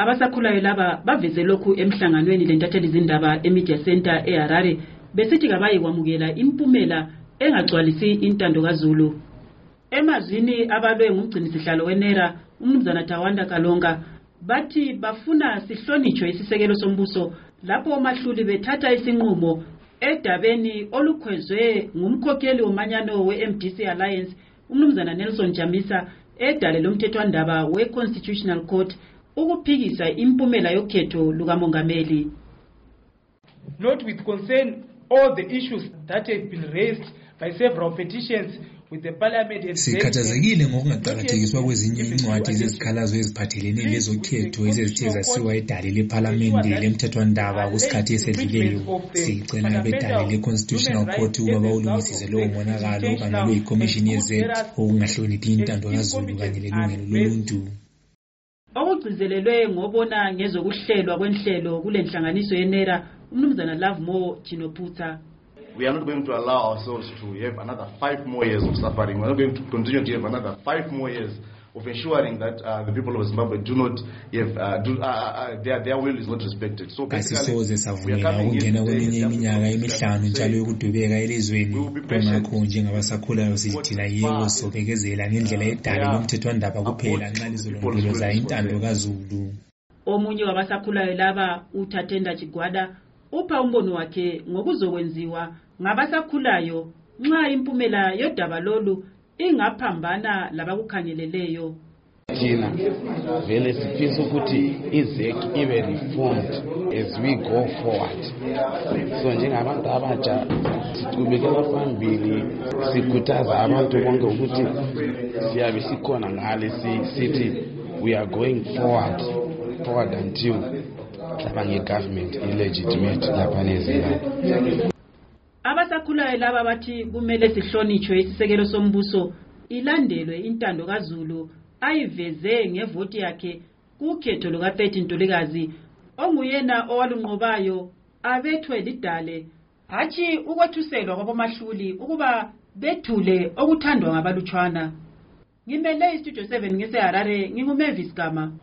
abasakhulayo laba baveze lokhu emhlanganweni lentatheli zindaba emedia center eharare besithi kabayi kwamukela impumela engagcwalisi intando kazulu. Emazwini abalwe ngumgcinisihlalo wenera umnumzana tawanda kalonga bathi bafuna sihlonitshwe isisekelo sombuso lapho omahluli bethatha isinqumo edabeni olukhwezwe ngumkhokheli womanyano we-mdc alliance umnumzana nelson jamisa edale lomthethwandaba we-constitutional court. Ukuphikisa impumela yokhetho lukamongameli. Note with concern all the issues that have been raised by several petitions with the parliament and sikhathazekile ngokungaqakathekiswa kwezinye incwadi zezikhalazo eziphathelene lezokhetho ezezithe zasiwa edale lephalamende lemthethwandaba kusikhathi esedluleyo sicela abedale le-constitutional court ukuba bawulungisise lowo monakalo obangelwe yikomishini yezet okungahloniphi intando kazulu kanye lelungelo loluntu. Okugcizelelwe ngobona ngezokuhlelwa kwenhlelo kule nhlanganiso yenera umnumzana love more jinophutha we are not going to allow ourselves to have another five more years of suffering. We're not going to continue to have another five more years of ensuring that uh, the people of Zimbabwe do not have, uh, do, uh, uh, their, their will is not respected. So kasisoze savumela ukungena kweminye iminyaka emihlanu njalo yokudubeka elizweni kungakho njengabasakhulayo sithi thina yebo sobekezela ngendlela edale lomthethwandaba kuphela nxa lizolondoloza intando kazulu. Omunye wabasakhulayo laba uthathenda chigwada upha umbono wakhe ngokuzokwenziwa ngabasakhulayo nxa impumela yodaba lolu ingaphambana labakukhangeleleyo. Thina vele sifisa ukuthi izek ibe reformed as we go forward. So njengabantu abatsha sichubekela phambili sikhuthaza abantu bonke ukuthi siyabe sikhona ngale sithi we are going forward forward until lapha nge-government illegitimate lapha nezimbabwe abasakhulayo laba bathi kumele sihlonitshwe isisekelo sombuso ilandelwe intando kazulu ayiveze ngevoti yakhe kukhetho luka-13 ntulikazi onguyena owalunqobayo abethwe lidale. Hatshi ukwethuselwa kwabomahluli ukuba bethule okuthandwa ngabalutshwana. Ngimele istudio 7 ngeseharare ngingumavis gama.